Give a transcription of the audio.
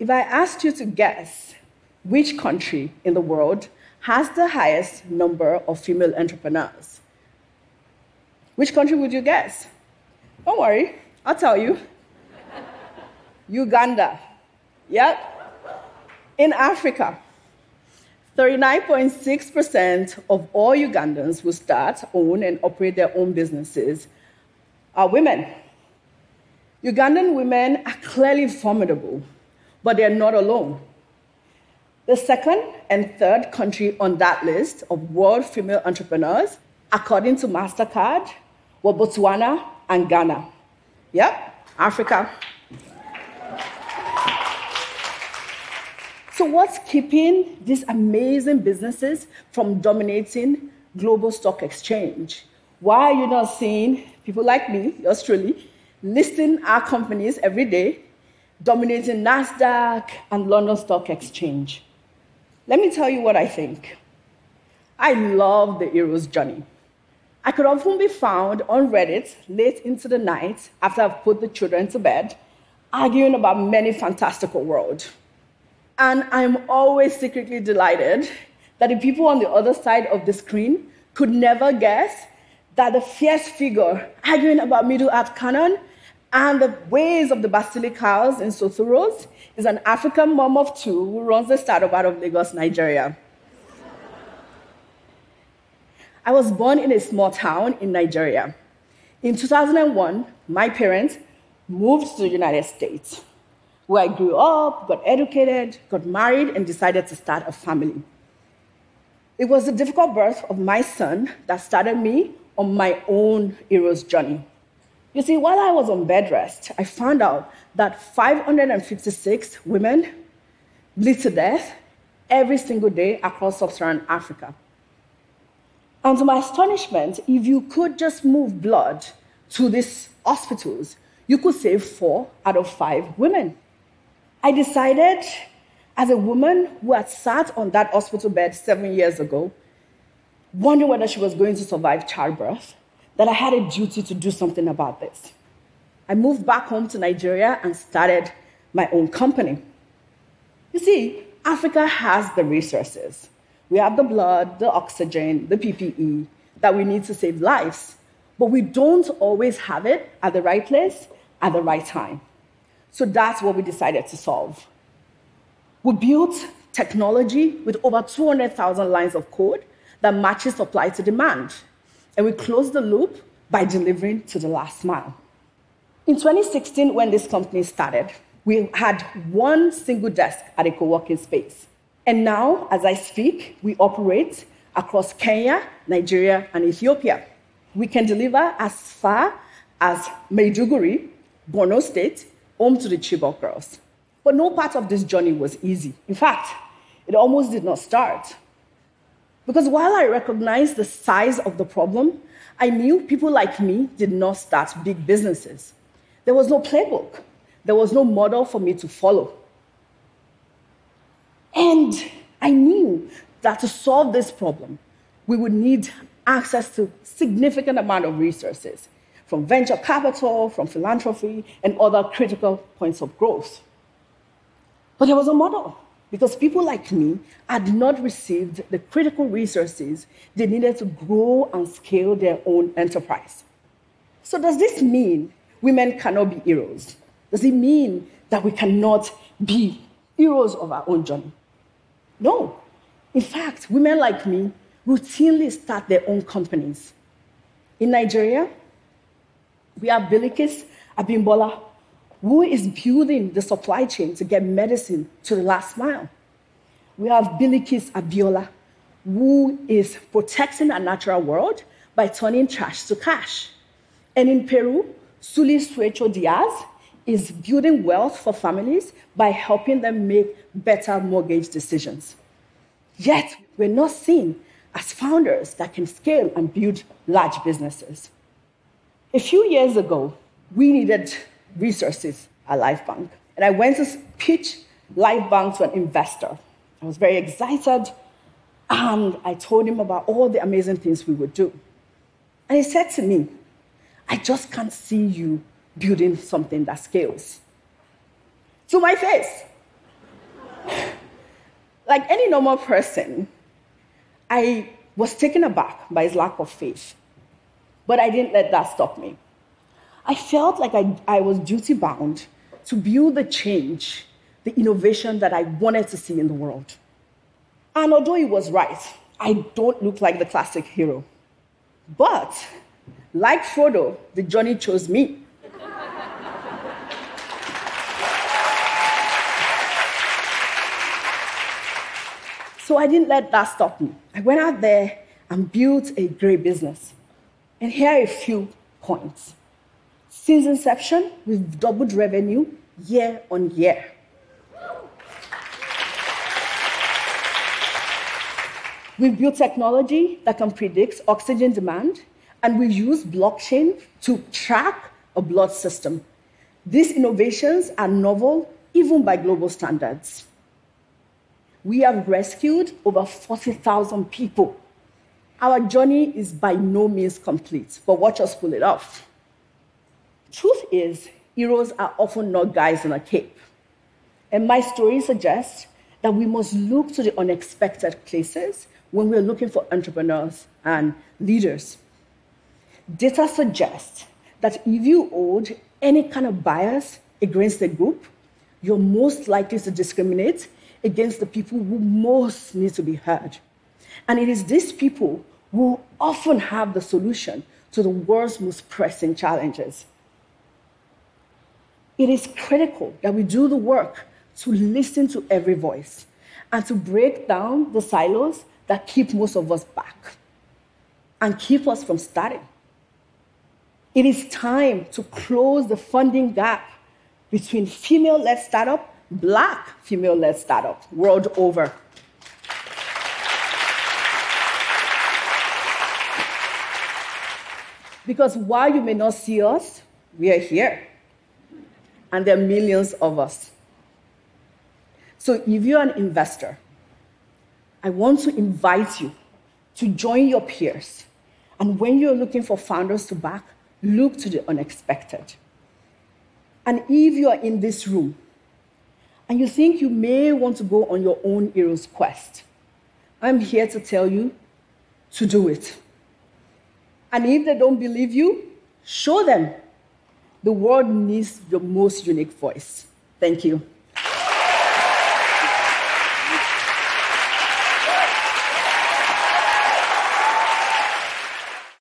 If I asked you to guess which country in the world has the highest number of female entrepreneurs, which country would you guess? Don't worry, I'll tell you. Uganda. Yep. In Africa, 39.6% of all Ugandans who start, own, and operate their own businesses are women. Ugandan women are clearly formidable, but they're not alone. The second and third country on that list of world female entrepreneurs, according to MasterCard, were Botswana and Ghana. Yep, Africa. So, what's keeping these amazing businesses from dominating global stock exchange? Why are you not seeing people like me, yours truly, listing our companies every day, dominating NASDAQ and London Stock Exchange? Let me tell you what I think. I love the hero's journey. I could often be found on Reddit late into the night after I've put the children to bed, arguing about many fantastical worlds. And I'm always secretly delighted that the people on the other side of the screen could never guess that the fierce figure arguing about Middle Earth canon and the ways of the basilicals in Soturos is an African mom of two who runs the startup out of Lagos, Nigeria. I was born in a small town in Nigeria. In 2001, my parents moved to the United States where I grew up, got educated, got married, and decided to start a family. It was the difficult birth of my son that started me on my own hero's journey. You see, while I was on bed rest, I found out that 556 women bleed to death every single day across sub Saharan Africa. And to my astonishment, if you could just move blood to these hospitals, you could save four out of five women. I decided, as a woman who had sat on that hospital bed seven years ago, wondering whether she was going to survive childbirth, that I had a duty to do something about this. I moved back home to Nigeria and started my own company. You see, Africa has the resources. We have the blood, the oxygen, the PPE that we need to save lives, but we don't always have it at the right place at the right time. So that's what we decided to solve. We built technology with over 200,000 lines of code that matches supply to demand. And we close the loop by delivering to the last mile. In 2016, when this company started, we had one single desk at a co working space. And now, as I speak, we operate across Kenya, Nigeria, and Ethiopia. We can deliver as far as Maiduguri, Borno State, home to the Chibok girls. But no part of this journey was easy. In fact, it almost did not start. Because while I recognized the size of the problem, I knew people like me did not start big businesses. There was no playbook, there was no model for me to follow. And I knew that to solve this problem, we would need access to significant amount of resources from venture capital, from philanthropy, and other critical points of growth. But there was a model because people like me had not received the critical resources they needed to grow and scale their own enterprise. So, does this mean women cannot be heroes? Does it mean that we cannot be heroes of our own journey? No. In fact, women like me routinely start their own companies. In Nigeria, we have Bilikis Abimbola, who is building the supply chain to get medicine to the last mile. We have Bilikis Abiola, who is protecting our natural world by turning trash to cash. And in Peru, Suli Suecho Diaz is building wealth for families by helping them make better mortgage decisions. Yet, we're not seen as founders that can scale and build large businesses. A few years ago, we needed resources at LifeBank, and I went to pitch LifeBank to an investor. I was very excited, and I told him about all the amazing things we would do. And he said to me, I just can't see you building something that scales. To my face. like any normal person, I was taken aback by his lack of faith. But I didn't let that stop me. I felt like I, I was duty bound to build the change, the innovation that I wanted to see in the world. And although he was right, I don't look like the classic hero. But, like Frodo, the journey chose me. so I didn't let that stop me. I went out there and built a great business. And here are a few points. Since inception, we've doubled revenue year on year. We've built technology that can predict oxygen demand, and we use blockchain to track a blood system. These innovations are novel even by global standards. We have rescued over 40,000 people. Our journey is by no means complete, but watch us pull it off. Truth is, heroes are often not guys in a cape. And my story suggests that we must look to the unexpected places when we're looking for entrepreneurs and leaders. Data suggests that if you hold any kind of bias against a group, you're most likely to discriminate against the people who most need to be heard. And it is these people who often have the solution to the world's most pressing challenges. It is critical that we do the work to listen to every voice and to break down the silos that keep most of us back and keep us from starting. It is time to close the funding gap between female led startup, black female led startup world over. Because while you may not see us, we are here. And there are millions of us. So if you're an investor, I want to invite you to join your peers. And when you're looking for founders to back, look to the unexpected. And if you are in this room and you think you may want to go on your own hero's quest, I'm here to tell you to do it. And if they don't believe you, show them. The world needs your most unique voice. Thank you.